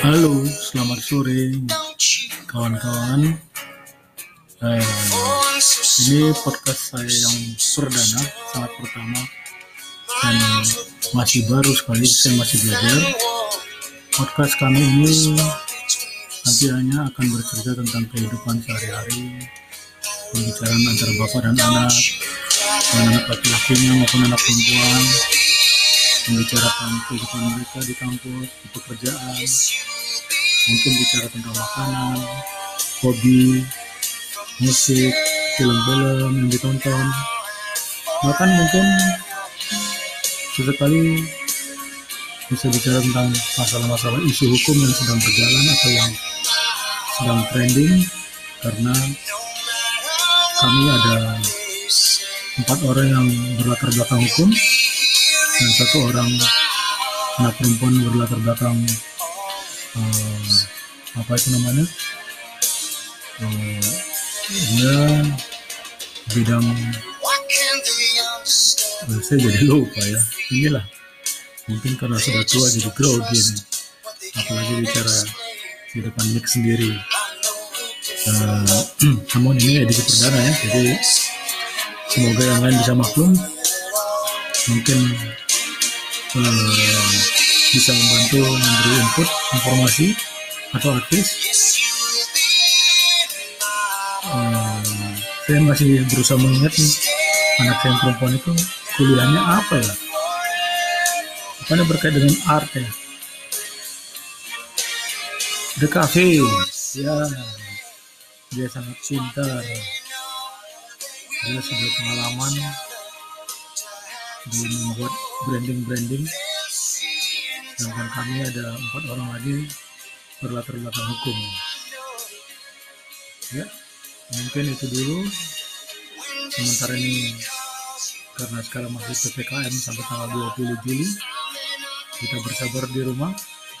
Halo, selamat sore kawan-kawan. Eh, ini podcast saya yang perdana, sangat pertama dan masih baru sekali. Saya masih belajar. Podcast kami ini nanti hanya akan bercerita tentang kehidupan sehari-hari, pembicaraan antara bapak dan anak, dan anak laki-lakinya maupun anak perempuan, membicarakan kehidupan mereka di kampus, di pekerjaan, mungkin bicara tentang makanan, hobi, musik, film-film yang ditonton, bahkan mungkin sesekali bisa bicara tentang masalah-masalah isu hukum yang sedang berjalan atau yang sedang trending. Karena kami ada empat orang yang berlatar belakang hukum dan satu orang anak perempuan berlatar belakang uh, apa itu namanya? Uh, dia bidang uh, saya jadi lupa ya. Inilah. Mungkin karena sudah tua jadi grogi nih apalagi bicara di depan mic sendiri. Uh, namun ini edisi perdana ya. Jadi semoga yang lain bisa maklum. Mungkin uh, bisa membantu memberi input informasi atau aktif uh, saya masih berusaha mengingat nih anak saya yang perempuan itu kuliahnya apa ya? Mana berkait dengan art ya? The Cafe. Ya. Dia sangat pintar. Dia sudah pengalaman. Di membuat branding-branding. Sedangkan kami ada empat orang lagi berlatar belakang hukum. Ya mungkin itu dulu. Sementara ini karena sekarang masih PPKM sampai tanggal 20 Juli kita bersabar di rumah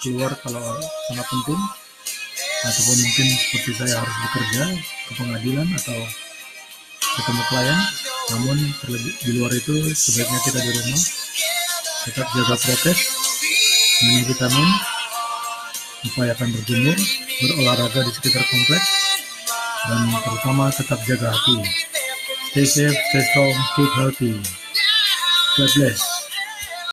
keluar kalau sangat penting. Ataupun mungkin seperti saya harus bekerja ke pengadilan atau ketemu klien. Namun terlebih di luar itu sebaiknya kita di rumah tetap jaga prokes minum vitamin upayakan berjemur berolahraga di sekitar kompleks dan terutama tetap jaga hati. Stay safe stay strong keep healthy. God bless